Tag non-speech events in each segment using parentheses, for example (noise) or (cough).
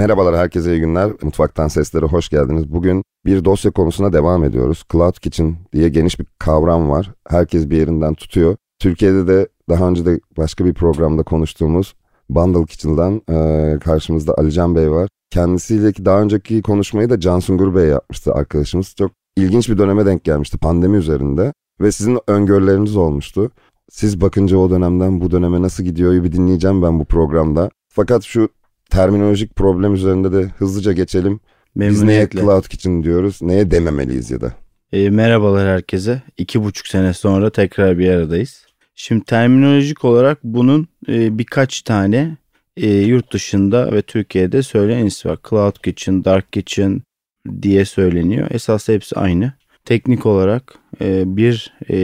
Merhabalar herkese iyi günler. Mutfaktan seslere hoş geldiniz. Bugün bir dosya konusuna devam ediyoruz. Cloud Kitchen diye geniş bir kavram var. Herkes bir yerinden tutuyor. Türkiye'de de daha önce de başka bir programda konuştuğumuz Bundle Kitchen'dan e, karşımızda Alican Bey var. Kendisiyle daha önceki konuşmayı da Can Sungur Bey yapmıştı arkadaşımız. Çok ilginç bir döneme denk gelmişti pandemi üzerinde ve sizin öngörüleriniz olmuştu. Siz bakınca o dönemden bu döneme nasıl gidiyor bir dinleyeceğim ben bu programda. Fakat şu terminolojik problem üzerinde de hızlıca geçelim. Biz neye Cloud Kitchen diyoruz, neye dememeliyiz ya da? E, merhabalar herkese. İki buçuk sene sonra tekrar bir aradayız. Şimdi terminolojik olarak bunun e, birkaç tane e, yurt dışında ve Türkiye'de söylenisi var. Cloud Kitchen, Dark Kitchen diye söyleniyor. Esas hepsi aynı. Teknik olarak e, bir e,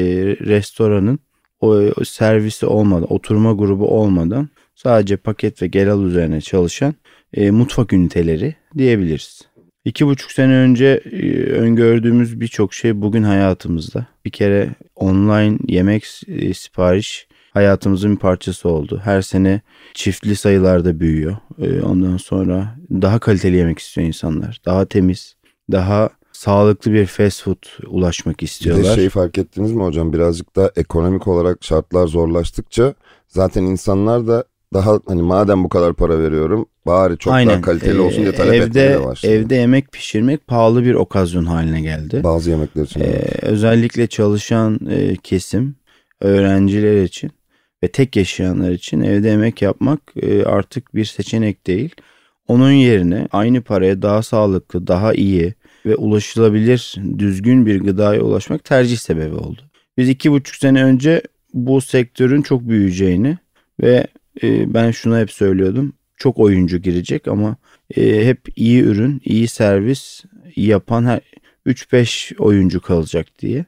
restoranın o, o servisi olmadan, oturma grubu olmadan sadece paket ve gel al üzerine çalışan e, mutfak üniteleri diyebiliriz. İki buçuk sene önce e, öngördüğümüz birçok şey bugün hayatımızda. Bir kere online yemek e, sipariş hayatımızın bir parçası oldu. Her sene çiftli sayılarda büyüyor. E, ondan sonra daha kaliteli yemek istiyor insanlar. Daha temiz, daha sağlıklı bir fast food ulaşmak istiyorlar. Bir de şeyi fark ettiniz mi hocam? Birazcık da ekonomik olarak şartlar zorlaştıkça zaten insanlar da daha hani madem bu kadar para veriyorum bari çok Aynen. daha kaliteli olsun diye talep evde, etmeye başladı. Evde yemek pişirmek pahalı bir okazyon haline geldi. Bazı yemekler için. Ee, özellikle çalışan e, kesim, öğrenciler için ve tek yaşayanlar için evde yemek yapmak e, artık bir seçenek değil. Onun yerine aynı paraya daha sağlıklı, daha iyi ve ulaşılabilir düzgün bir gıdaya ulaşmak tercih sebebi oldu. Biz iki buçuk sene önce bu sektörün çok büyüyeceğini ve e, ben şunu hep söylüyordum. Çok oyuncu girecek ama e, hep iyi ürün, iyi servis yapan her 3-5 oyuncu kalacak diye.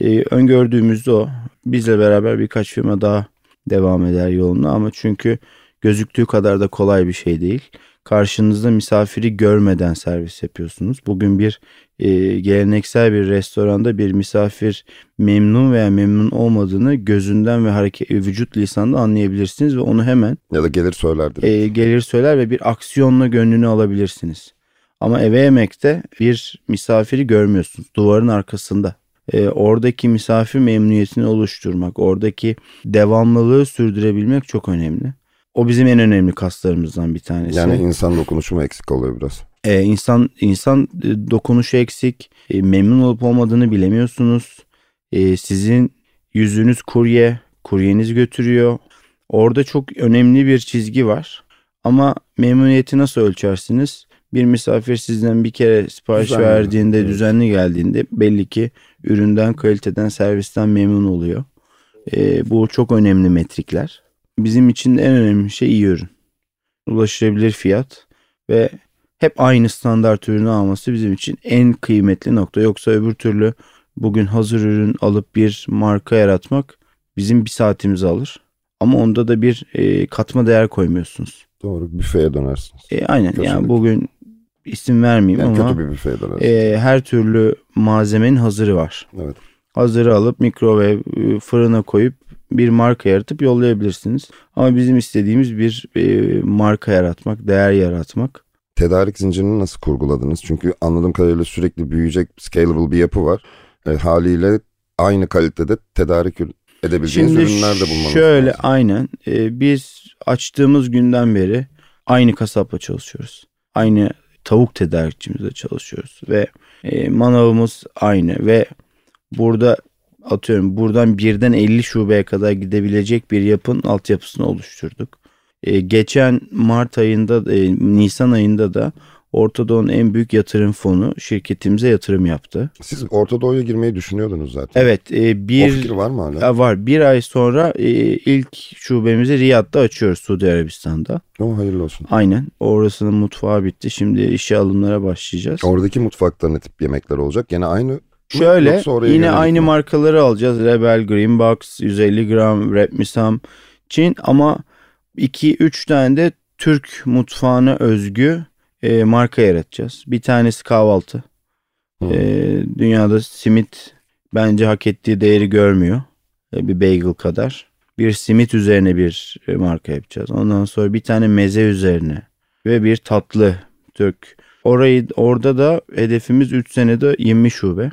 E, öngördüğümüzde o. Bizle beraber birkaç firma daha devam eder yoluna ama çünkü gözüktüğü kadar da kolay bir şey değil karşınızda misafiri görmeden servis yapıyorsunuz. Bugün bir e, geleneksel bir restoranda bir misafir memnun veya memnun olmadığını gözünden ve hareket vücut lisanında anlayabilirsiniz ve onu hemen ya da gelir söylerdir. E, gelir söyler ve bir aksiyonla gönlünü alabilirsiniz. Ama eve yemekte bir misafiri görmüyorsunuz. Duvarın arkasında. E, oradaki misafir memnuniyetini oluşturmak, oradaki devamlılığı sürdürebilmek çok önemli. O bizim en önemli kaslarımızdan bir tanesi. Yani insan dokunuşu mu eksik oluyor biraz? Ee, insan insan e, dokunuşu eksik. E, memnun olup olmadığını bilemiyorsunuz. E, sizin yüzünüz kurye, kuryeniz götürüyor. Orada çok önemli bir çizgi var. Ama memnuniyeti nasıl ölçersiniz? Bir misafir sizden bir kere sipariş düzenli. verdiğinde, düzenli geldiğinde belli ki üründen, kaliteden, servisten memnun oluyor. E, bu çok önemli metrikler bizim için en önemli şey iyi ürün. Ulaşılabilir fiyat ve hep aynı standart ürünü alması bizim için en kıymetli nokta. Yoksa öbür türlü bugün hazır ürün alıp bir marka yaratmak bizim bir saatimizi alır. Ama onda da bir e, katma değer koymuyorsunuz. Doğru büfeye dönersiniz. E, aynen Kesinlikle. yani bugün isim vermeyeyim yani ama kötü bir büfeye dönersiniz. E, her türlü malzemenin hazırı var. Evet. Hazırı alıp mikrovev e, fırına koyup bir marka yaratıp yollayabilirsiniz. Ama bizim istediğimiz bir e, marka yaratmak, değer yaratmak. Tedarik zincirini nasıl kurguladınız? Çünkü anladığım kadarıyla sürekli büyüyecek scalable bir yapı var. E, haliyle aynı kalitede tedarik edebileceğiniz Şimdi ürünler de bulmanız şöyle lazım. aynen e, biz açtığımız günden beri aynı kasapla çalışıyoruz. Aynı tavuk tedarikçimizle çalışıyoruz ve e, manavımız aynı ve burada atıyorum buradan birden 50 şubeye kadar gidebilecek bir yapın altyapısını oluşturduk. Ee, geçen Mart ayında, e, Nisan ayında da Orta Doğu'nun en büyük yatırım fonu şirketimize yatırım yaptı. Siz Orta Doğu'ya girmeyi düşünüyordunuz zaten. Evet. E, bir, o fikir var mı hala? Var. Bir ay sonra e, ilk şubemizi Riyad'da açıyoruz Suudi Arabistan'da. O hayırlı olsun. Aynen. Orasının mutfağı bitti. Şimdi işe alımlara başlayacağız. Oradaki mutfakta ne tip yemekler olacak? Gene aynı Şöyle yine aynı mi? markaları alacağız. Rebel, Green Box, 150 gram, Rap Misam, Çin ama 2-3 tane de Türk mutfağına özgü e, marka yaratacağız. Bir tanesi kahvaltı. Hmm. E, dünyada simit bence hak ettiği değeri görmüyor. E, bir bagel kadar. Bir simit üzerine bir e, marka yapacağız. Ondan sonra bir tane meze üzerine ve bir tatlı Türk. Orayı orada da hedefimiz 3 senede 20 şube.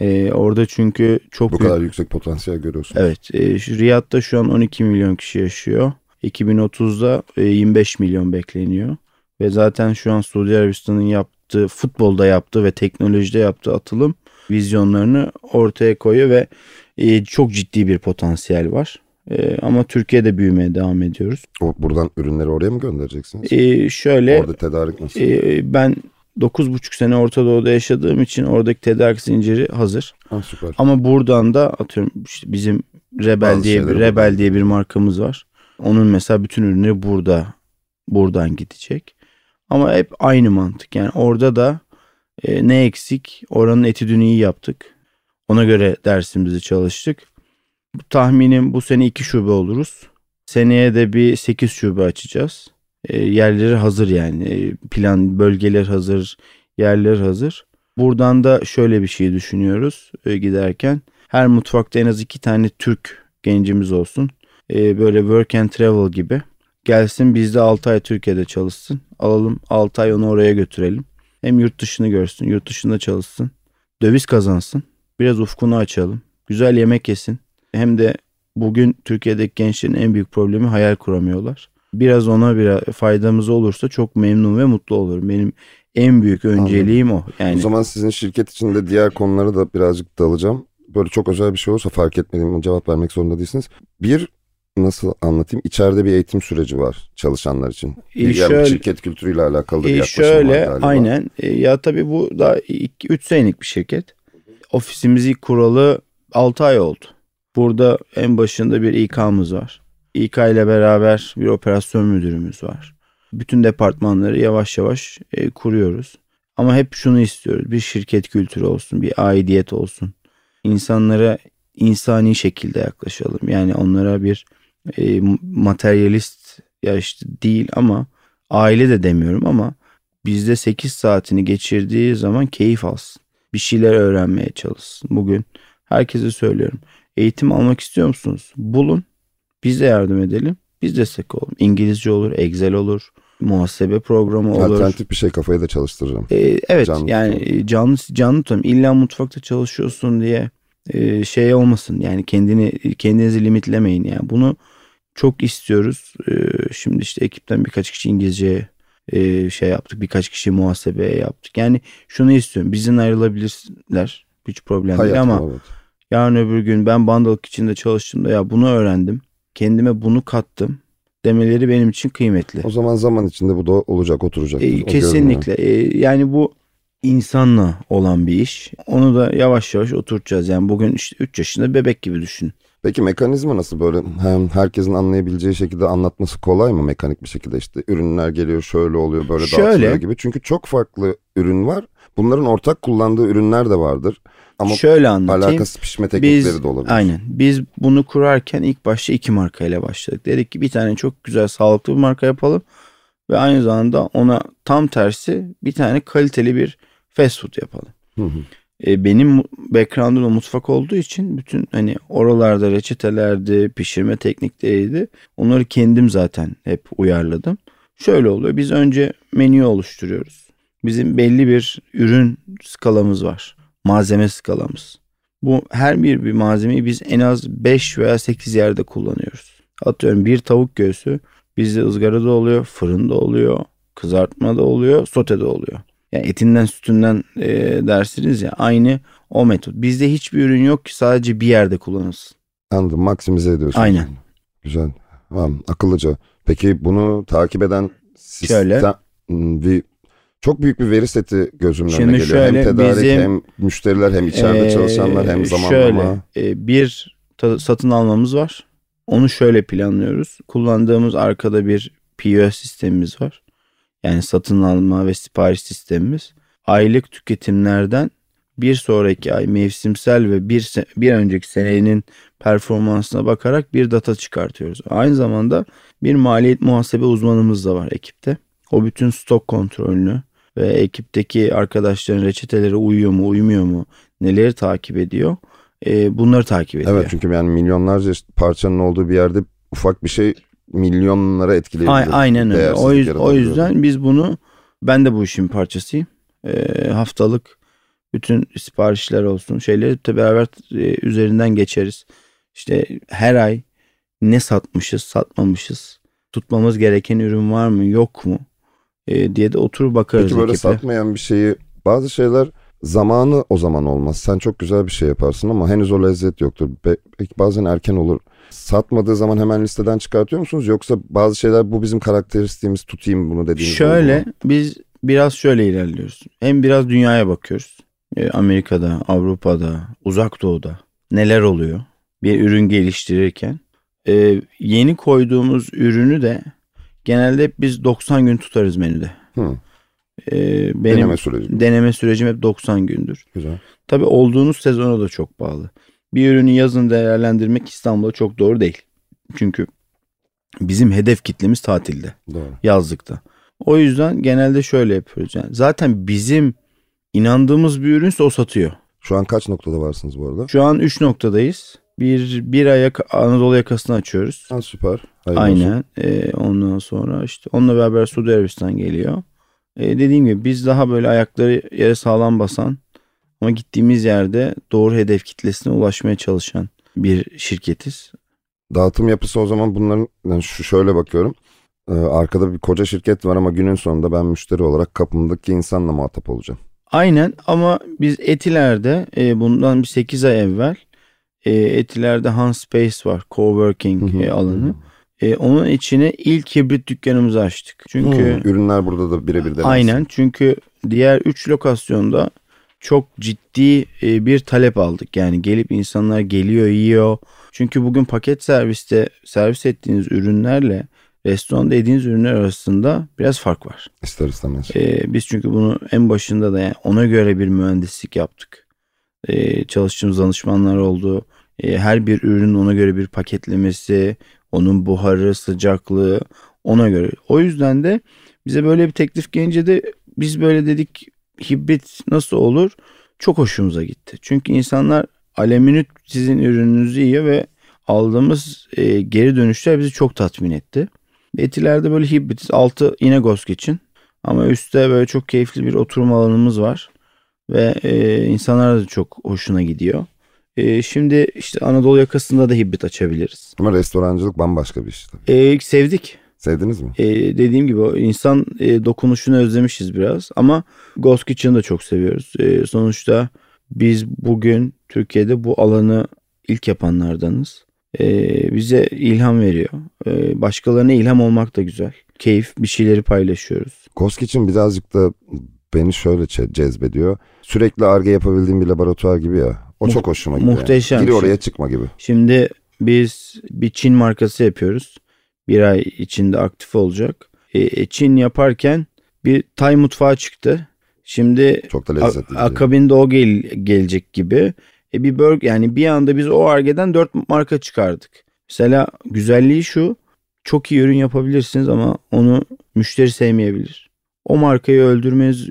Ee, orada çünkü çok Bu büyük- kadar yüksek potansiyel görüyorsun. Evet, e, Riyad'da şu an 12 milyon kişi yaşıyor. 2030'da e, 25 milyon bekleniyor. Ve zaten şu an Suudi Arabistan'ın yaptığı, futbolda yaptığı ve teknolojide yaptığı atılım vizyonlarını ortaya koyuyor ve e, çok ciddi bir potansiyel var. E, ama Türkiye'de büyümeye devam ediyoruz. O, buradan ürünleri oraya mı göndereceksiniz? E, şöyle Orada tedarik nasıl? e, ben 9,5 sene Orta Doğu'da yaşadığım için oradaki tedarik zinciri hazır. ha, süper. Ama buradan da atıyorum işte bizim Rebel Bazı diye bir Rebel diye bir markamız var. Onun mesela bütün ürünleri burada buradan gidecek. Ama hep aynı mantık. Yani orada da e, ne eksik? Oranın etüdünü iyi yaptık. Ona göre dersimizi çalıştık. Bu tahminim bu sene iki şube oluruz. Seneye de bir 8 şube açacağız. E, yerleri hazır yani. E, plan bölgeler hazır, yerler hazır. Buradan da şöyle bir şey düşünüyoruz e, giderken. Her mutfakta en az iki tane Türk gencimiz olsun. Böyle work and travel gibi. Gelsin bizde 6 ay Türkiye'de çalışsın. Alalım 6 ay onu oraya götürelim. Hem yurt dışını görsün, yurt dışında çalışsın. Döviz kazansın. Biraz ufkunu açalım. Güzel yemek yesin. Hem de bugün Türkiye'deki gençlerin en büyük problemi hayal kuramıyorlar. Biraz ona bir faydamız olursa çok memnun ve mutlu olurum. Benim en büyük önceliğim o. Yani O zaman sizin şirket içinde diğer konuları da birazcık dalacağım. Böyle çok özel bir şey olursa fark etmediğim cevap vermek zorunda değilsiniz. Bir nasıl anlatayım? İçeride bir eğitim süreci var çalışanlar için. E, yani şöyle- şirket kültürüyle alakalı da bir E, yaklaşım var şöyle galiba. aynen E, ya tabii bu da 3 senelik bir şirket. Ofisimizi kuralı 6 ay oldu. Burada en başında bir İK'mız var. İK ile beraber bir operasyon müdürümüz var. Bütün departmanları yavaş yavaş e, kuruyoruz. Ama hep şunu istiyoruz. Bir şirket kültürü olsun, bir aidiyet olsun. İnsanlara insani şekilde yaklaşalım. Yani onlara bir e, materyalist ya işte değil ama aile de demiyorum ama bizde 8 saatini geçirdiği zaman keyif alsın. Bir şeyler öğrenmeye çalışsın. Bugün herkese söylüyorum. Eğitim almak istiyor musunuz? Bulun. Biz de yardım edelim. Biz destek olalım. İngilizce olur, Excel olur, muhasebe programı olur. Alternatif bir şey kafayı da çalıştırırım. Ee, evet Canlı yani e, canlı canlı tutalım. İlla mutfakta çalışıyorsun diye e, şey olmasın. Yani kendini kendinizi limitlemeyin yani. Bunu çok istiyoruz. E, şimdi işte ekipten birkaç kişi İngilizce e, şey yaptık. Birkaç kişi muhasebeye yaptık. Yani şunu istiyorum. Bizden ayrılabilirler. Hiç problem Hayat değil ama evet. yarın öbür gün ben bandalık içinde çalıştığımda ya bunu öğrendim. Kendime bunu kattım demeleri benim için kıymetli. O zaman zaman içinde bu da olacak, oturacak. E, kesinlikle. E, yani bu insanla olan bir iş. Onu da yavaş yavaş oturtacağız. Yani bugün işte 3 yaşında bebek gibi düşün. Peki mekanizma nasıl böyle hem herkesin anlayabileceği şekilde anlatması kolay mı mekanik bir şekilde işte ürünler geliyor şöyle oluyor böyle Şöyle. dağıtılıyor gibi. Çünkü çok farklı ürün var. Bunların ortak kullandığı ürünler de vardır. Ama Şöyle anlatayım. alakasız pişme teknikleri Biz de olabilir. aynen biz bunu kurarken ilk başta iki markayla başladık. Dedik ki bir tane çok güzel sağlıklı bir marka yapalım ve aynı zamanda ona tam tersi bir tane kaliteli bir fast food yapalım. Hı hı. E, benim background'um da mutfak olduğu için bütün hani oralarda reçetelerdi, pişirme teknikleriydi. Onları kendim zaten hep uyarladım. Şöyle oluyor. Biz önce menü oluşturuyoruz. Bizim belli bir ürün skalamız var. Malzeme skalamız. Bu her bir bir malzemeyi biz en az 5 veya 8 yerde kullanıyoruz. Atıyorum bir tavuk göğsü bizde ızgarada oluyor, fırında oluyor, kızartmada oluyor, sotede oluyor. Yani etinden sütünden e, dersiniz ya aynı o metot. Bizde hiçbir ürün yok ki sadece bir yerde kullanılsın. Anladım maksimize ediyorsun. Aynen. Güzel. Tamam, akıllıca. Peki bunu takip eden sistem Şöyle. Hmm, bir çok büyük bir veri seti gözümün önüne geliyor. şöyle, hem tedarik bizim- hem müşteriler hem içeride Ee, çalışanlar hem zamanlama. Şöyle e, bir satın almamız var. Onu şöyle planlıyoruz. Kullandığımız arkada bir POS sistemimiz var. Yani satın alma ve sipariş sistemimiz. Aylık tüketimlerden bir sonraki ay mevsimsel ve bir, bir önceki senenin performansına bakarak bir data çıkartıyoruz. Aynı zamanda bir maliyet muhasebe uzmanımız da var ekipte. O bütün stok kontrolünü ve ekipteki arkadaşların reçeteleri uyuyor mu uymuyor mu neleri takip ediyor e, bunları takip ediyor. Evet çünkü yani milyonlarca parçanın olduğu bir yerde ufak bir şey milyonlara etkileyebilir. A- aynen öyle. O, yüz- o yüzden biz bunu ben de bu işin parçasıyım. Ee, haftalık bütün siparişler olsun şeyleri hep de beraber e, üzerinden geçeriz. İşte her ay ne satmışız, satmamışız. Tutmamız gereken ürün var mı, yok mu? E, diye de oturup bakarız Peki böyle ekiple. satmayan bir şeyi bazı şeyler zamanı o zaman olmaz. Sen çok güzel bir şey yaparsın ama henüz o lezzet yoktur. Be- Belki bazen erken olur. Satmadığı zaman hemen listeden çıkartıyor musunuz? Yoksa bazı şeyler bu bizim karakteristiğimiz tutayım bunu dediğiniz Şöyle oldu biz biraz şöyle ilerliyoruz. Hem biraz dünyaya bakıyoruz. Ee, Amerika'da, Avrupa'da, Uzak Doğu'da neler oluyor? Bir ürün geliştirirken. Ee, yeni koyduğumuz ürünü de genelde hep biz 90 gün tutarız menüde. Hı, Ee, benim deneme süreci. deneme sürecim hep 90 gündür. Güzel. Tabii olduğunuz sezona da çok bağlı. Bir ürünü yazın değerlendirmek İstanbul'da çok doğru değil. Çünkü bizim hedef kitlemiz tatilde Doğru. yazlıkta. O yüzden genelde şöyle yapıyoruz. Yani zaten bizim inandığımız bir ürünse o satıyor. Şu an kaç noktada varsınız bu arada? Şu an 3 noktadayız. Bir, bir aya Anadolu yakasını açıyoruz. Ha, süper. Hayırlı. Aynen. Ee, ondan sonra işte onunla beraber Suudi Arabistan geliyor. Ee, dediğim gibi biz daha böyle ayakları yere sağlam basan ama gittiğimiz yerde doğru hedef kitlesine ulaşmaya çalışan bir şirketiz. Dağıtım yapısı o zaman bunların yani şu şöyle bakıyorum. Ee, arkada bir koca şirket var ama günün sonunda ben müşteri olarak kapımdaki insanla muhatap olacağım. Aynen ama biz Etiler'de e, bundan bir 8 ay evvel e, Etiler'de Hans Space var. Coworking Hı hı. e, alanı. E, onun içine ilk hibrit dükkanımızı açtık. Çünkü Hı, ürünler burada da birebir denensin. aynen çünkü diğer 3 lokasyonda çok ciddi e, bir talep aldık. Yani gelip insanlar geliyor, yiyor. Çünkü bugün paket serviste servis ettiğiniz ürünlerle restoranda yediğiniz ürünler arasında biraz fark var. İster istemez. Ee, biz çünkü bunu en başında da yani ona göre bir mühendislik yaptık. Ee, çalıştığımız danışmanlar oldu. Ee, her bir ürünün ona göre bir paketlemesi, onun buharı, sıcaklığı ona göre. O yüzden de bize böyle bir teklif gelince de biz böyle dedik hibrit nasıl olur? Çok hoşumuza gitti. Çünkü insanlar aleminüt sizin ürününüzü yiyor ve aldığımız e, geri dönüşler bizi çok tatmin etti. Etilerde böyle hibrit altı yine Ghost için ama üstte böyle çok keyifli bir oturma alanımız var ve e, insanlar da çok hoşuna gidiyor. E, şimdi işte Anadolu yakasında da hibrit açabiliriz. Ama restorancılık bambaşka bir iş. tabii. E, sevdik. Sevdiniz mi? E, dediğim gibi o insan e, dokunuşunu özlemişiz biraz ama Ghost Kitchen'ı da çok seviyoruz. E, sonuçta biz bugün Türkiye'de bu alanı ilk yapanlardanız. E, bize ilham veriyor. E, başkalarına ilham olmak da güzel. Keyif bir şeyleri paylaşıyoruz. Ghost için birazcık da beni şöyle ce- cezbediyor. Sürekli arge yapabildiğim bir laboratuvar gibi ya. O Mu- çok hoşuma gidiyor. muhteşem Yani. Gir şey. oraya çıkma gibi. Şimdi biz bir Çin markası yapıyoruz. Bir ay içinde aktif olacak. E, e, Çin yaparken bir Tay mutfağı çıktı. Şimdi Çok da a- lezzetli. bir şey. akabinde o gel, gelecek gibi. E, bir burg yani bir anda biz o argeden dört marka çıkardık. Mesela güzelliği şu. Çok iyi ürün yapabilirsiniz ama onu müşteri sevmeyebilir. O markayı öldürmeniz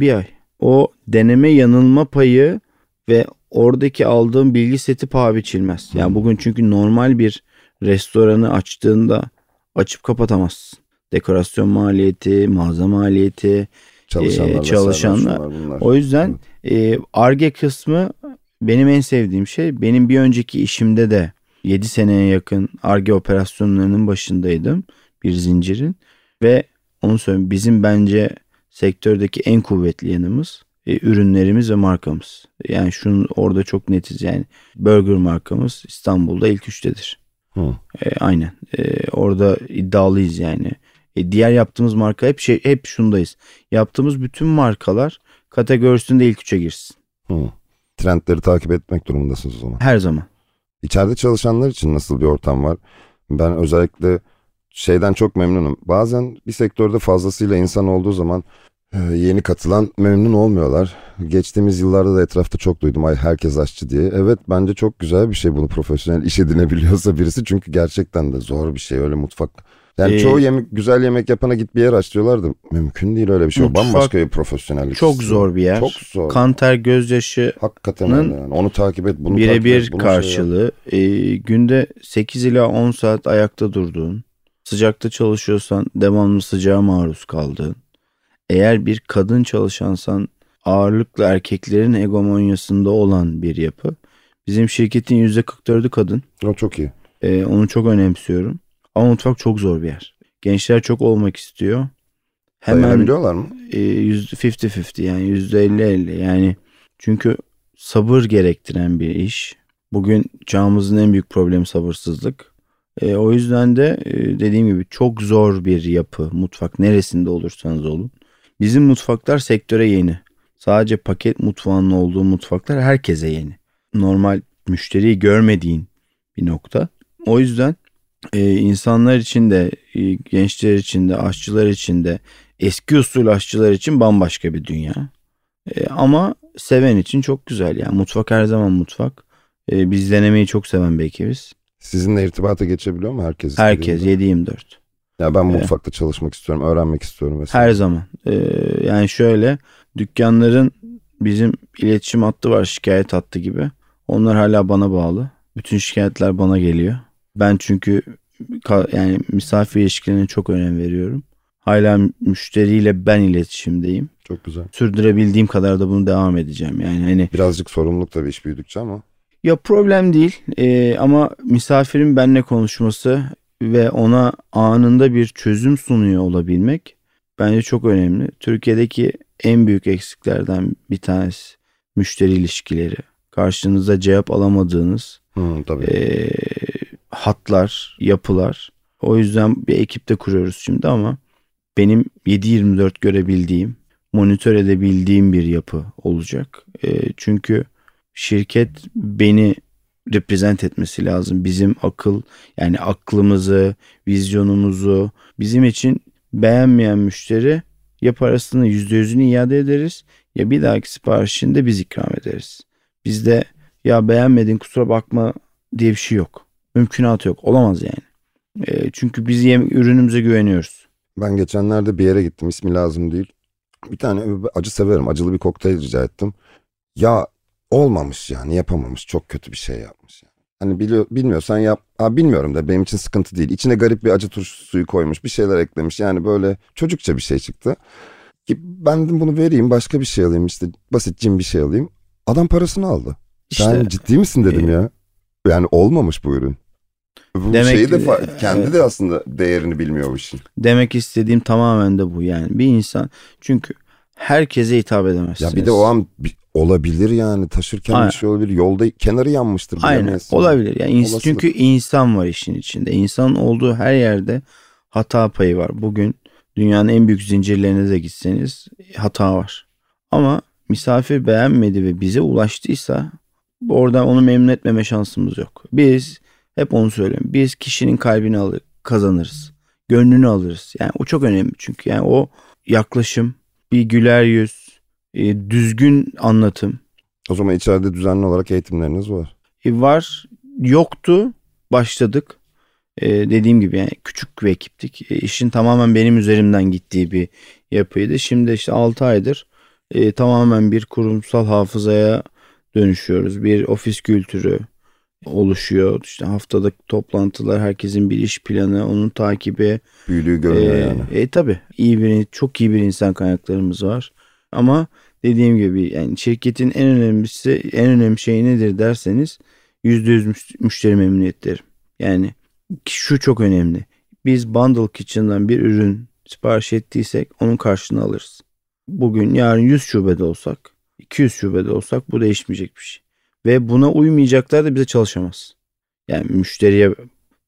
bir ay. O deneme yanılma payı ve oradaki aldığım bilgi seti paha biçilmez. Yani Hmm. bugün çünkü normal bir restoranı açtığında açıp kapatamazsın. Dekorasyon maliyeti, mağaza maliyeti. Çalışanlar, e, çalışanlar. bunlar. O yüzden e, ARGE kısmı benim en sevdiğim şey. Benim bir önceki işimde de 7 seneye yakın ARGE operasyonlarının başındaydım. Bir zincirin. Ve onu söyleyeyim bizim bence sektördeki en kuvvetli yanımız e, ürünlerimiz ve markamız. Yani şunu orada çok netiz yani. Burger markamız İstanbul'da ilk üçtedir. Hı. E, aynen. E, orada iddialıyız yani. E, diğer yaptığımız marka hep şey hep şundayız. Yaptığımız bütün markalar kategorisinde ilk üçe girsin. Hı. Trendleri takip etmek durumundasınız o zaman. Her zaman. İçeride çalışanlar için nasıl bir ortam var? Ben özellikle şeyden çok memnunum. Bazen bir sektörde fazlasıyla insan olduğu zaman yeni katılan memnun olmuyorlar. Geçtiğimiz yıllarda da etrafta çok duydum ay herkes aşçı diye. Evet bence çok güzel bir şey bunu profesyonel iş edinebiliyorsa birisi. Çünkü gerçekten de zor bir şey öyle mutfak. Yani Ee, çoğu yemek güzel yemek yapana git bir yer aç diyorlar da mümkün değil öyle bir şey. Mutfak Bambaşka bir profesyonellik. Çok istiyor. zor bir yer. Çok zor. Kan ter gözyaşı Hakikaten yani. Onu takip et, bunu birebir şey karşılığı. E, günde 8 ila 10 saat ayakta durduğun. sıcakta çalışıyorsan devamlı sıcağa maruz kaldığın, eğer bir kadın çalışansan ağırlıklı erkeklerin hegemonyasında olan bir yapı. Bizim şirketin %44'ü kadın. O çok iyi. Ee, onu çok önemsiyorum. Ama mutfak çok zor bir yer. Gençler çok olmak istiyor. Hemen Dayanabiliyorlar mı? E, %50-50 yani %50-50 yani çünkü sabır gerektiren bir iş. Bugün çağımızın en büyük problemi sabırsızlık. E, o yüzden de e, dediğim gibi çok zor bir yapı mutfak neresinde olursanız olun. Bizim mutfaklar sektöre yeni. Sadece paket mutfağının olduğu mutfaklar herkese yeni. Normal müşteriyi görmediğin bir nokta. O yüzden e, insanlar için de, e, gençler için de, aşçılar için de, eski usul aşçılar için bambaşka bir dünya. E, ama seven için çok güzel yani. Mutfak her zaman mutfak. E, biz denemeyi çok seven bir ekibiz. Sizinle irtibata geçebiliyor mu herkes? Herkes 7-24. Ya ben mutfakta ee, çalışmak istiyorum, öğrenmek istiyorum mesela. Her zaman. Ee, yani şöyle dükkanların bizim iletişim hattı var şikayet hattı gibi. Onlar hala bana bağlı. Bütün şikayetler bana geliyor. Ben çünkü yani misafir ilişkilerine çok önem veriyorum. Hala müşteriyle ben iletişimdeyim. Çok güzel. Sürdürebildiğim kadar da bunu devam edeceğim. Yani hani birazcık sorumluluk tabii iş büyüdükçe ama. Ya problem değil ee, ama misafirin benimle konuşması ve ona anında bir çözüm sunuyor olabilmek bence çok önemli. Türkiye'deki en büyük eksiklerden bir tanesi müşteri ilişkileri. Karşınıza cevap alamadığınız hmm, tabii. E, hatlar, yapılar. O yüzden bir ekipte kuruyoruz şimdi ama benim 7-24 görebildiğim, monitör edebildiğim bir yapı olacak. E, çünkü şirket beni reprezent etmesi lazım. Bizim akıl yani aklımızı, vizyonumuzu bizim için beğenmeyen müşteri ya parasını yüzde yüzünü iade ederiz ya bir dahaki siparişinde biz ikram ederiz. Bizde ya beğenmedin kusura bakma diye bir şey yok. Mümkünatı yok. Olamaz yani. E, çünkü biz yem, ürünümüze güveniyoruz. Ben geçenlerde bir yere gittim. ismi lazım değil. Bir tane acı severim. Acılı bir kokteyl rica ettim. Ya olmamış yani yapamamış. Çok kötü bir şey yapmış. Yani. Hani biliyor, bilmiyorsan yap. Aa, bilmiyorum da benim için sıkıntı değil. İçine garip bir acı turşu suyu koymuş. Bir şeyler eklemiş. Yani böyle çocukça bir şey çıktı. Ki ben de bunu vereyim başka bir şey alayım işte basit cin bir şey alayım. Adam parasını aldı. İşte, Sen ciddi misin dedim e, ya. Yani olmamış bu ürün. Bu demek, şeyi de kendi evet. de aslında değerini bilmiyor bu işin. Demek istediğim tamamen de bu yani. Bir insan çünkü herkese hitap edemezsiniz. Ya bir de o an olabilir yani taşırken Aynen. bir şey olabilir. Yolda kenarı yanmıştır. Aynen olabilir. Yani ins- çünkü insan var işin içinde. İnsan olduğu her yerde hata payı var. Bugün dünyanın en büyük zincirlerine de gitseniz hata var. Ama misafir beğenmedi ve bize ulaştıysa oradan onu memnun etmeme şansımız yok. Biz hep onu söylüyorum. Biz kişinin kalbini alır, kazanırız. Gönlünü alırız. Yani o çok önemli çünkü yani o yaklaşım, bir güler yüz, e, düzgün anlatım. O zaman içeride düzenli olarak eğitimleriniz var. E, var. Yoktu. Başladık. E, dediğim gibi yani küçük bir ekiptik. E, işin tamamen benim üzerimden gittiği bir yapıydı. Şimdi işte 6 aydır e, tamamen bir kurumsal hafızaya dönüşüyoruz. Bir ofis kültürü oluşuyor. İşte haftalık toplantılar, herkesin bir iş planı, onun takibi. Büyülüğü görünüyor ee, yani. E, tabii iyi bir, çok iyi bir insan kaynaklarımız var. Ama dediğim gibi yani şirketin en önemlisi, en önemli şey nedir derseniz %100 müşteri memnuniyetleri. Yani şu çok önemli. Biz Bundle Kitchen'dan bir ürün sipariş ettiysek onun karşılığını alırız. Bugün yarın 100 şubede olsak, 200 şubede olsak bu değişmeyecek bir şey. Ve buna uymayacaklar da bize çalışamaz. Yani müşteriye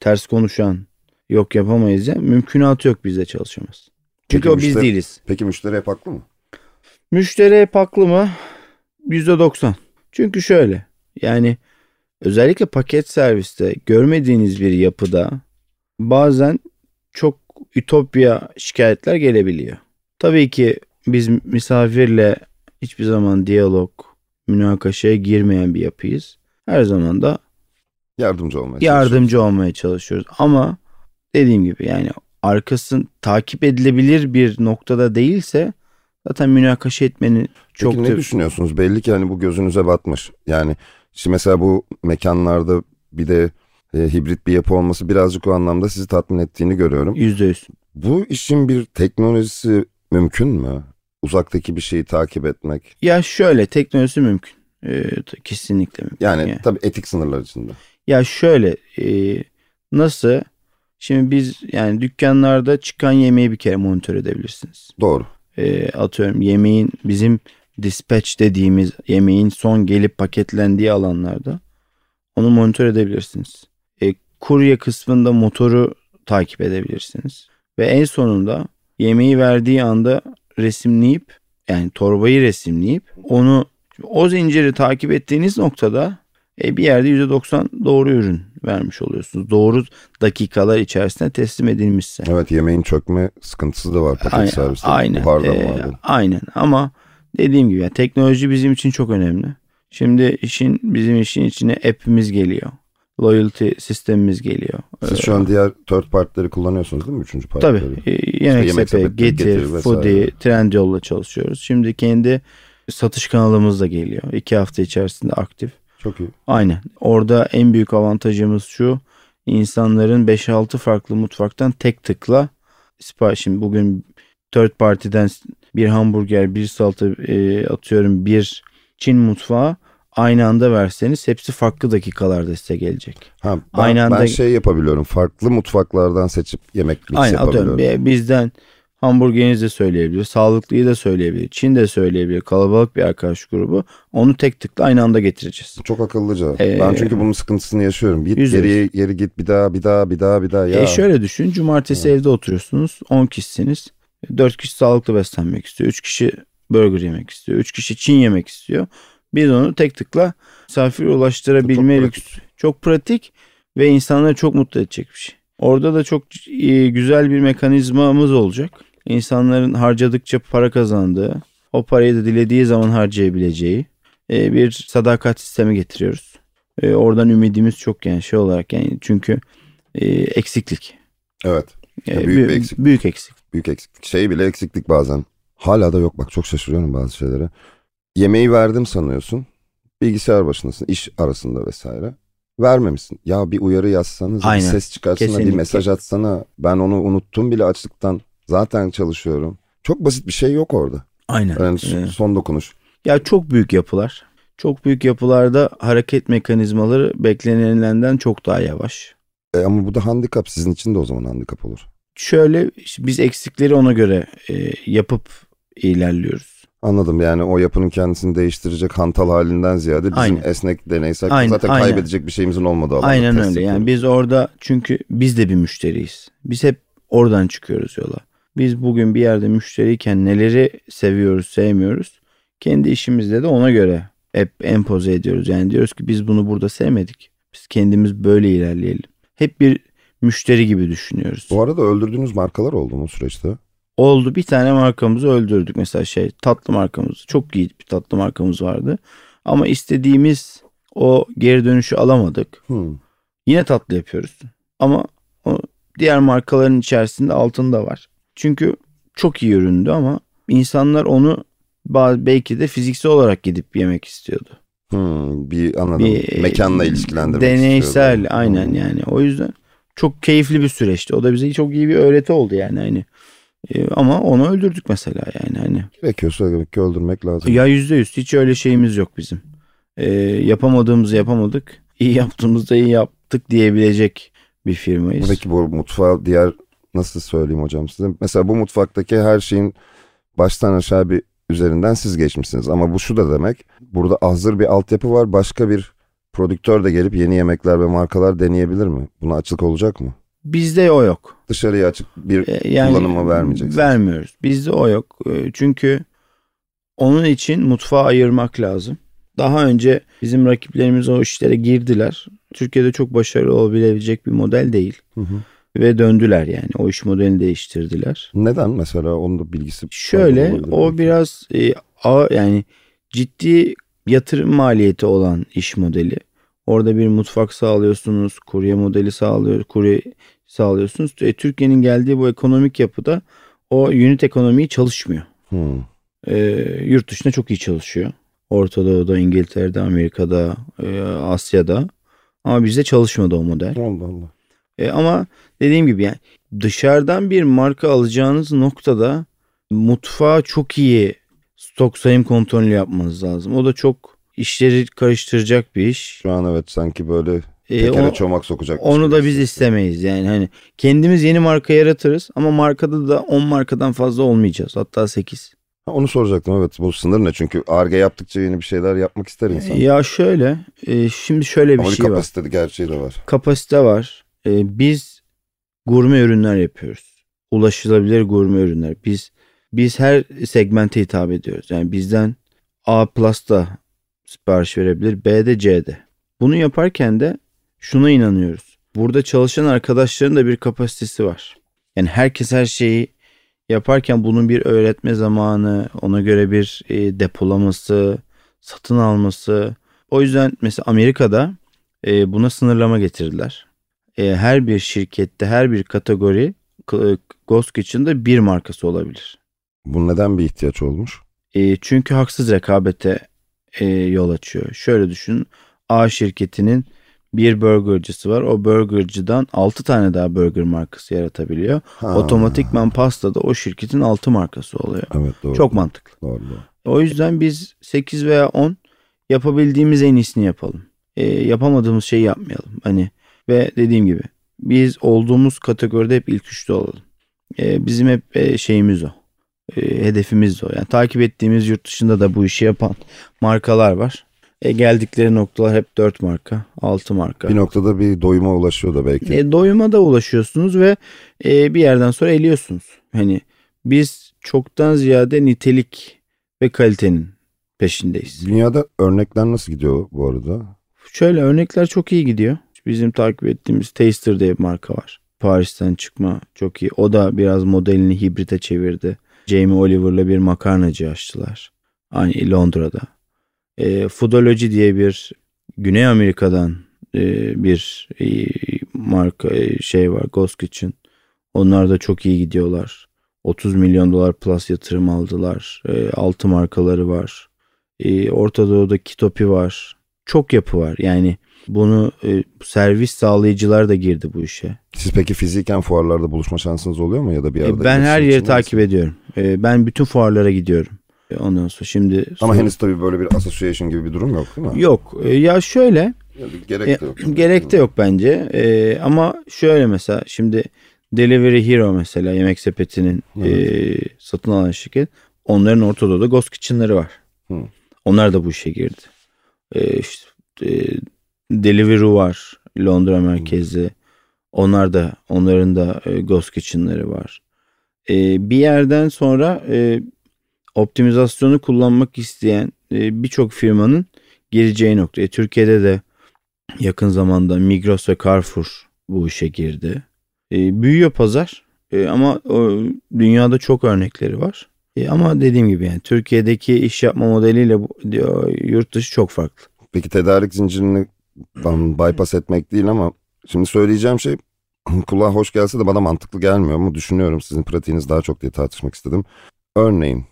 ters konuşan yok yapamayız ya mümkünatı yok bize çalışamaz. Çünkü peki o müşteri, biz değiliz. Peki müşteri hep haklı mı? Müşteri hep haklı mı? %90. Çünkü şöyle yani özellikle paket serviste görmediğiniz bir yapıda bazen çok ütopya şikayetler gelebiliyor. Tabii ki biz misafirle hiçbir zaman diyalog, münakaşaya girmeyen bir yapıyız. Her zaman da yardımcı olmaya yardımcı olmaya çalışıyoruz. Ama dediğim gibi yani arkasın takip edilebilir bir noktada değilse zaten münakaşa etmenin çok Peki ne düşünüyorsunuz? Belli ki hani bu gözünüze batmış. Yani şimdi mesela bu mekanlarda bir de e, hibrit bir yapı olması birazcık o anlamda sizi tatmin ettiğini görüyorum. Yüzde yüz. Bu işin bir teknolojisi mümkün mü? Uzaktaki bir şeyi takip etmek. Ya şöyle teknolojisi mümkün. Ee, kesinlikle mümkün. Yani, tabii etik sınırlar içinde. Ya şöyle e, nasıl? Şimdi biz yani dükkanlarda çıkan yemeği bir kere monitör edebilirsiniz. Doğru. E, atıyorum yemeğin bizim dispatch dediğimiz yemeğin son gelip paketlendiği alanlarda onu monitör edebilirsiniz. E, kurye kısmında motoru takip edebilirsiniz. Ve en sonunda yemeği verdiği anda resimleyip yani torbayı resimleyip onu o zinciri takip ettiğiniz noktada e, bir yerde %90 doğru ürün vermiş oluyorsunuz. Doğru dakikalar içerisinde teslim edilmişse. Evet yemeğin çökme sıkıntısı da var paket aynen, serviste. Aynen. Ee, aynen ama dediğim gibi yani teknoloji bizim için çok önemli. Şimdi işin bizim işin içine app'imiz geliyor. Loyalty sistemimiz geliyor. Siz şu an diğer third partileri kullanıyorsunuz değil mi? Üçüncü partileri. Tabii. E, Yemek, işte Yemek Sepet, Getir, Getir Foodie, Trendyol'la çalışıyoruz. Şimdi kendi satış kanalımız da geliyor. İki hafta içerisinde aktif. Çok iyi. Aynen. Orada en büyük avantajımız şu. İnsanların 5-6 farklı mutfaktan tek tıkla sipariş. Şimdi bugün third party'den bir hamburger, bir salata e, atıyorum bir Çin mutfağı aynı anda verseniz hepsi farklı dakikalarda size gelecek. Ha, ben, aynı anda... ben şey yapabiliyorum. Farklı mutfaklardan seçip yemek mix Aynen, yapabiliyorum. Atıyorum, bizden hamburgerinizi de söyleyebilir, sağlıklıyı da söyleyebilir, Çin de söyleyebilir, kalabalık bir arkadaş grubu. Onu tek tıkla aynı anda getireceğiz. Çok akıllıca. Ee, ben çünkü bunun sıkıntısını yaşıyorum. Bir geri geri git bir daha bir daha bir daha bir daha. Ya. E şöyle düşün, cumartesi evet. evde oturuyorsunuz, 10 kişisiniz. 4 kişi sağlıklı beslenmek istiyor, 3 kişi burger yemek istiyor, 3 kişi Çin yemek istiyor. Biz onu tek tıkla misafire ulaştırabilme çok pratik. çok pratik ve insanları çok mutlu edecek bir şey. Orada da çok güzel bir mekanizmamız olacak. İnsanların harcadıkça para kazandığı, o parayı da dilediği zaman harcayabileceği e, bir sadakat sistemi getiriyoruz. E, oradan ümidimiz çok yani şey olarak yani çünkü e, eksiklik. Evet. büyük, büyük bir eksiklik. Büyük eksiklik. Büyük eksiklik. Şey bile eksiklik bazen. Hala da yok bak çok şaşırıyorum bazı şeylere. Yemeği verdim sanıyorsun. Bilgisayar başındasın iş arasında vesaire. Vermemişsin. Ya bir uyarı yazsanız, bir ses çıkarsana, Kesinlikle. bir mesaj atsana. Ben onu unuttum bile açlıktan. Zaten çalışıyorum. Çok basit bir şey yok orada. Aynen. Yani evet. son dokunuş. Ya çok büyük yapılar. Çok büyük yapılarda hareket mekanizmaları beklenilenden çok daha yavaş. E ama bu da handikap. Sizin için de o zaman handikap olur. Şöyle biz eksikleri ona göre e, yapıp ilerliyoruz. Anladım yani o yapının kendisini değiştirecek hantal halinden ziyade bizim aynen. esnek deneysel aynen, zaten aynen. kaybedecek bir şeyimizin olmadığı alanda. Aynen öyle yani biz orada çünkü biz de bir müşteriyiz. Biz hep oradan çıkıyoruz yola. Biz bugün bir yerde müşteriyken neleri seviyoruz sevmiyoruz. Kendi işimizde de ona göre hep empoze ediyoruz. Yani diyoruz ki biz bunu burada sevmedik. Biz kendimiz böyle ilerleyelim. Hep bir müşteri gibi düşünüyoruz. Bu arada öldürdüğünüz markalar oldu mu süreçte? oldu bir tane markamızı öldürdük mesela şey tatlı markamız çok iyi bir tatlı markamız vardı ama istediğimiz o geri dönüşü alamadık. Hmm. Yine tatlı yapıyoruz ama o diğer markaların içerisinde altında var. Çünkü çok iyi üründü ama insanlar onu belki de fiziksel olarak gidip yemek istiyordu. Hmm, bir anladım. Bir, Mekanla ilişkilendirmek Deneysel istiyordu. aynen hmm. yani. O yüzden çok keyifli bir süreçti. O da bize çok iyi bir öğreti oldu yani. Hani e, ama onu öldürdük mesela yani hani. Gerekiyorsa demek ki öldürmek lazım. Ya yüzde yüz hiç öyle şeyimiz yok bizim. E, yapamadığımızı yapamadık. İyi yaptığımızda iyi yaptık diyebilecek bir firmayız. Peki bu mutfağı diğer nasıl söyleyeyim hocam size? Mesela bu mutfaktaki her şeyin baştan aşağı bir üzerinden siz geçmişsiniz. Ama bu şu da demek. Burada hazır bir altyapı var. Başka bir prodüktör de gelip yeni yemekler ve markalar deneyebilir mi? Buna açık olacak mı? Bizde o yok. Dışarıya açık bir e, yani, kullanıma vermeyeceksiniz. Vermiyoruz. Bizde o yok. E, çünkü onun için mutfağı ayırmak lazım. Daha önce bizim rakiplerimiz o işlere girdiler. Türkiye'de çok başarılı olabilecek bir model değil. Hı hı. Ve döndüler yani. O iş modelini değiştirdiler. Neden mesela? Onun da bilgisi. Şöyle o belki. biraz e, a, yani ciddi yatırım maliyeti olan iş modeli. Orada bir mutfak sağlıyorsunuz, kurye modeli sağlıyor, kurye sağlıyorsunuz. E, Türkiye'nin geldiği bu ekonomik yapıda o unit ekonomiyi çalışmıyor. Hmm. E, yurt dışında çok iyi çalışıyor. Orta Doğu'da, İngiltere'de, Amerika'da, e, Asya'da. Ama bizde çalışmadı o model. Allah Allah. E, ama dediğim gibi yani dışarıdan bir marka alacağınız noktada mutfağa çok iyi stok sayım kontrolü yapmanız lazım. O da çok işleri karıştıracak bir iş. Şu an evet sanki böyle E, tekere o- çomak sokacak. onu da biz istemeyiz yani hani kendimiz yeni marka yaratırız ama markada da 10 markadan fazla olmayacağız hatta 8. Ha, onu soracaktım evet bu sınır ne? Çünkü ARGE yaptıkça yeni bir şeyler yapmak ister insan. Ya şöyle e, şimdi şöyle bir Ama şey var. kapasiteli gerçeği de var. Kapasite var. E, biz gurme ürünler yapıyoruz. Ulaşılabilir gurme ürünler. Biz biz her segmente hitap ediyoruz. Yani bizden A da sipariş verebilir. B de C de. Bunu yaparken de şuna inanıyoruz. Burada çalışan arkadaşların da bir kapasitesi var. Yani herkes her şeyi yaparken bunun bir öğretme zamanı, ona göre bir e, depolaması, satın alması. O yüzden mesela Amerika'da e, buna sınırlama getirdiler. E, her bir şirkette, her bir kategori k- Ghost Kitchen'da bir markası olabilir. Bu neden bir ihtiyaç olmuş? E, çünkü haksız rekabete e, yol açıyor. Şöyle düşün. A şirketinin bir burgercısı var. O burgercıdan 6 tane daha burger markası yaratabiliyor. Ha, Otomatikman pasta da o şirketin 6 markası oluyor. Evet doğru. Çok mantıklı. doğru, doğru. O yüzden biz 8 veya 10 yapabildiğimiz en iyisini yapalım. E, yapamadığımız şeyi yapmayalım. Hani ve dediğim gibi biz olduğumuz kategoride hep ilk üçte olalım. E, bizim hep e, şeyimiz o. E, hedefimiz de o. Yani takip ettiğimiz yurt dışında da bu işi yapan markalar var. E, geldikleri noktalar hep 4 marka, 6 marka. Bir noktada bir doyuma ulaşıyor da belki. E, doyuma da ulaşıyorsunuz ve e, bir yerden sonra eliyorsunuz. Hani biz çoktan ziyade nitelik ve kalitenin peşindeyiz. Dünyada örnekler nasıl gidiyor bu arada? Şöyle örnekler çok iyi gidiyor. Bizim takip ettiğimiz Taster diye bir marka var. Paris'ten çıkma çok iyi. O da biraz modelini hibrite çevirdi. Jamie Oliver'la bir makarnacı açtılar. Aynı Londra'da. E, Foodology diye bir Güney Amerika'dan e, bir e, marka e, şey var Ghost Kitchen. Onlar da çok iyi gidiyorlar. 30 milyon dolar plus yatırım aldılar. E, altı markaları var. E, Orta Doğu'da Kitopi var. Çok yapı var. Yani bunu e, servis sağlayıcılar da girdi bu işe. Siz peki fiziken fuarlarda buluşma şansınız oluyor mu ya da bir E, arada? ben her yeri takip ediyorum. E, ben bütün fuarlara gidiyorum. E, ondan sonra şimdi Ama sonra- henüz tabii böyle bir association gibi bir durum yok değil mi? yok. E, ya şöyle gerek E, de yok. gerek de yok bence. E, ama şöyle mesela şimdi Delivery Hero mesela yemek sepetinin e, satın alan şirket. Onların Orta Doğu'da Ghost Kitchen'ları var. Hı. Onlar da bu işe girdi. E, işte, e, Deliveroo var Londra merkezli. Onlar da onların da e, Ghost Kitchen'ları var. E, bir yerden sonra e, optimizasyonu kullanmak isteyen e, birçok firmanın gireceği nokta. E, Türkiye'de de yakın zamanda Migros ve Carrefour bu işe girdi. E, büyüyor pazar E, ama o, dünyada çok örnekleri var. E, ama dediğim gibi yani Türkiye'deki iş yapma modeliyle bu, diyor, yurt dışı çok farklı. Peki tedarik zincirini ben (clears throat) bypass etmek değil ama şimdi söyleyeceğim şey (clears throat) kulağa hoş gelse de bana mantıklı gelmiyor ama düşünüyorum sizin pratiğiniz daha çok diye tartışmak istedim. Örneğin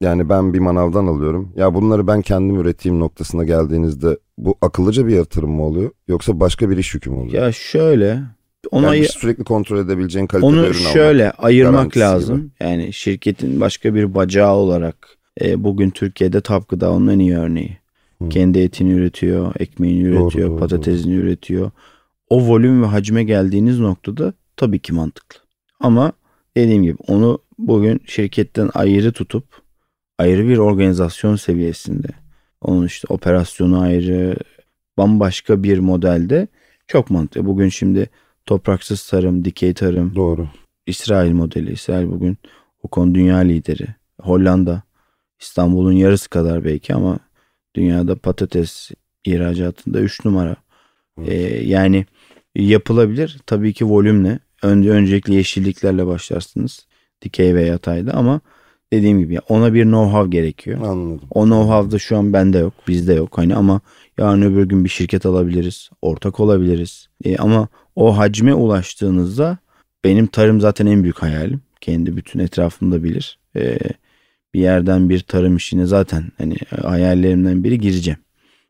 yani ben bir manavdan alıyorum. Ya bunları ben kendim üreteyim noktasına geldiğinizde bu akıllıca bir yatırım mı oluyor yoksa başka bir iş yükü mü oluyor? Ya şöyle ona yani ya- sürekli kontrol edebileceğin kalitede Onu ürün almak. şöyle ayırmak lazım. Yani şirketin başka bir bacağı olarak e, bugün Türkiye'de Top Gıda onun en iyi örneği. Hı. Kendi etini üretiyor, ekmeğini üretiyor, doğru, patatesini üretiyor. O volüm ve hacme geldiğiniz noktada tabii ki mantıklı. Ama dediğim gibi onu bugün şirketten ayrı tutup ayrı bir organizasyon seviyesinde onun işte operasyonu ayrı bambaşka bir modelde çok mantıklı. Bugün şimdi topraksız tarım, dikey tarım, Doğru. İsrail modeli. İsrail bugün o konu dünya lideri. Hollanda İstanbul'un yarısı kadar belki ama dünyada patates ihracatında 3 numara. Ee, yani yapılabilir. Tabii ki volümle. Önce öncelikle yeşilliklerle başlarsınız. Dikey ve yatayda ama dediğim gibi ona bir know-how gerekiyor. Anladım. O know-how da şu an bende yok, bizde yok hani ama yarın öbür gün bir şirket alabiliriz, ortak olabiliriz. E, ama o hacme ulaştığınızda benim tarım zaten en büyük hayalim. Kendi bütün etrafımda bilir. E, bir yerden bir tarım işine zaten hani hayallerimden biri gireceğim.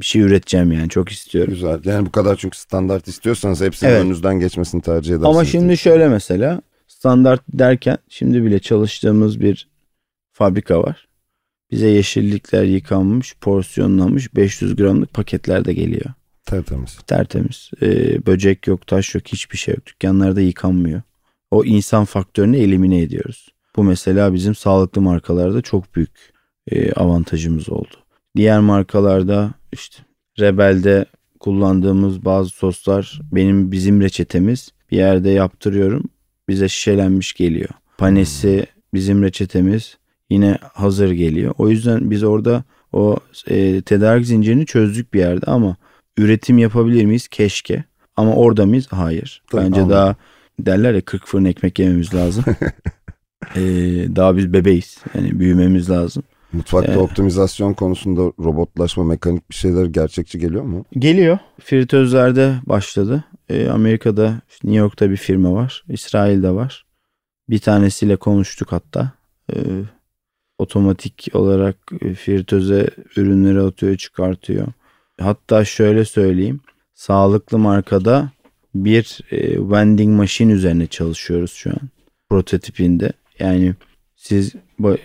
bir şey üreteceğim yani çok istiyorum. Güzel. Yani bu kadar çünkü standart istiyorsanız hepsinin Evet. önünüzden geçmesini tercih edersiniz. Ama şimdi şöyle mesela standart derken şimdi bile çalıştığımız bir fabrika var. Bize yeşillikler yıkanmış, porsiyonlanmış 500 gramlık paketlerde geliyor. Tertemiz. Tertemiz. Ee, böcek yok, taş yok, hiçbir şey yok. Dükkanlarda yıkanmıyor. O insan faktörünü elimine ediyoruz. Bu mesela bizim sağlıklı markalarda çok büyük e, avantajımız oldu. Diğer markalarda işte Rebel'de kullandığımız bazı soslar benim bizim reçetemiz bir yerde yaptırıyorum bize şişelenmiş geliyor. Panesi bizim reçetemiz yine hazır geliyor. O yüzden biz orada o e, tedarik zincirini çözdük bir yerde ama üretim yapabilir miyiz? Keşke. Ama orada mıyız? Hayır. Tabii, Bence anladım. daha derler ya 40 fırın ekmek yememiz lazım. (laughs) Ee, daha biz bebeğiz. Yani büyümemiz lazım. Mutfakta Ee, optimizasyon konusunda robotlaşma, mekanik bir şeyler gerçekçi geliyor mu? Geliyor. Fritözlerde başladı. Ee, Amerika'da, işte New York'ta bir firma var. İsrail'de var. Bir tanesiyle konuştuk hatta. Ee, otomatik olarak e, fritöze ürünleri atıyor, çıkartıyor. Hatta şöyle söyleyeyim. Sağlıklı markada bir e, vending machine üzerine çalışıyoruz şu an. Prototipinde. Yani siz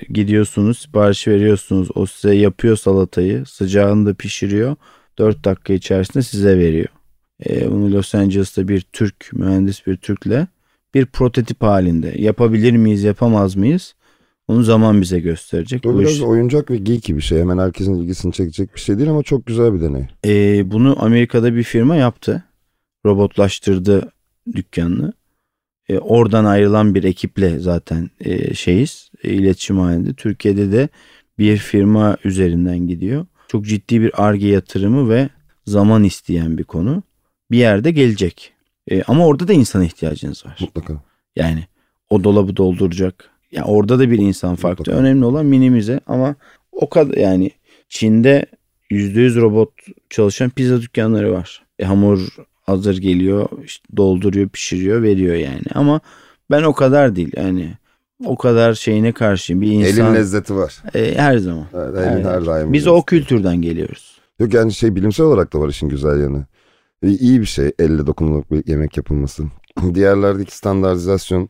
gidiyorsunuz, sipariş veriyorsunuz. O size yapıyor salatayı, sıcağında pişiriyor. 4 dakika içerisinde size veriyor. E, bunu Los Angeles'ta bir Türk, mühendis bir Türk'le bir prototip halinde. Yapabilir miyiz, yapamaz mıyız? Onu zaman bize gösterecek. Bu Bu biraz iş- oyuncak ve geeky bir şey. Hemen herkesin ilgisini çekecek bir şey değil ama çok güzel bir deney. E, bunu Amerika'da bir firma yaptı. Robotlaştırdı dükkanını. E, oradan ayrılan bir ekiple zaten e, şeyiz. E, iletişim halinde. Türkiye'de de bir firma üzerinden gidiyor. Çok ciddi bir arge yatırımı ve zaman isteyen bir konu. Bir yerde gelecek. E, ama orada da insana ihtiyacınız var. Mutlaka. Yani o dolabı dolduracak. Yani orada da bir insan faktörü. Mutlaka. Önemli olan minimize ama o kadar yani Çin'de %100 robot çalışan pizza dükkanları var. E, hamur hazır geliyor, işte dolduruyor, pişiriyor, veriyor yani. Ama ben o kadar değil yani. O kadar şeyine karşıyım. Bir insan Elin lezzeti var. e, her zaman. Evet, elin her daim. Biz lezzeti. o kültürden geliyoruz. Yok yani şey bilimsel olarak da var işin güzel yanı. E, İyi bir şey elle dokunuluk bir yemek yapılması. (laughs) Diğerlerdeki standartizasyon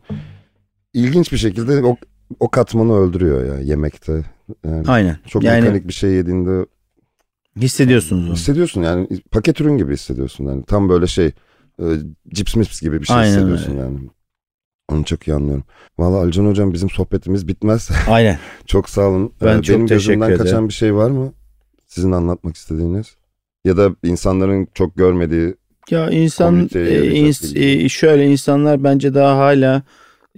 ilginç bir şekilde o, o katmanı öldürüyor ya yemekte. Yani Aynen. çok yani mekanik bir şey yediğinde hissediyorsunuz onu. hissediyorsun yani paket ürün gibi hissediyorsun yani tam böyle şey e, cips mips gibi bir şey Aynen hissediyorsun öyle. yani. Onu çok iyi anlıyorum. Valla Alcan hocam bizim sohbetimiz bitmez. (laughs) Aynen. çok sağ olun. Ben çok Benim teşekkür gözümden ederim. kaçan bir şey var mı? Sizin anlatmak istediğiniz? Ya da insanların çok görmediği Ya insan e, ins- e, şöyle insanlar bence daha hala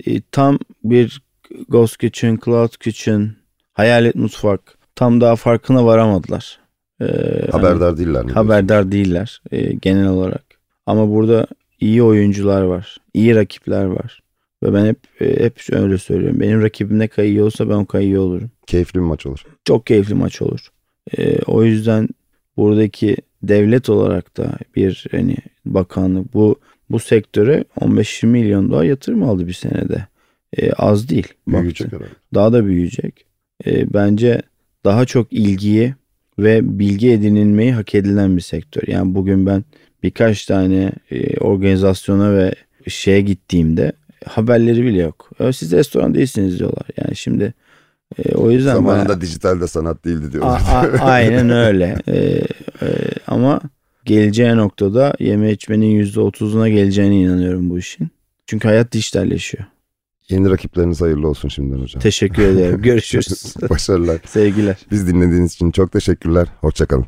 e, tam bir Ghost Kitchen, Cloud Kitchen, Hayalet Mutfak tam daha farkına varamadılar. Hani haberdar değiller mi? haberdar değiller e, genel olarak. Ama burada iyi oyuncular var, iyi rakipler var. Ve ben hep e, hep öyle söylüyorum. Benim rakibim ne kadar iyi olsa ben o kadar iyi olurum Keyifli bir maç olur. çok keyifli maç olur. Ee, o yüzden buradaki devlet olarak da bir hani bakanlık bu bu sektöre 15-20 milyon dolar yatırım aldı bir senede. Ee, az değil. Büyüyecek herhalde. Daha da büyüyecek. Ee, bence daha çok ilgiyi ve bilgi edinilmeyi hak edilen bir sektör. Yani bugün ben birkaç tane e, organizasyona ve şeye gittiğimde haberleri bile yok. "Ya Siz restoran değilsiniz diyorlar. Yani şimdi e, o yüzden bana- Zamanında dijitalde sanat değildi A- diyorlar. a- (laughs) aynen öyle. Ee, e, ama geleceği noktada yeme içmenin %30'una geleceğine inanıyorum bu işin. Çünkü hayat dijitalleşiyor. Yeni rakipleriniz hayırlı olsun şimdiden hocam. Teşekkür ederim. (laughs) Görüşürüz. Başarılar. Sevgiler. Biz dinlediğiniz için çok teşekkürler. Hoşçakalın.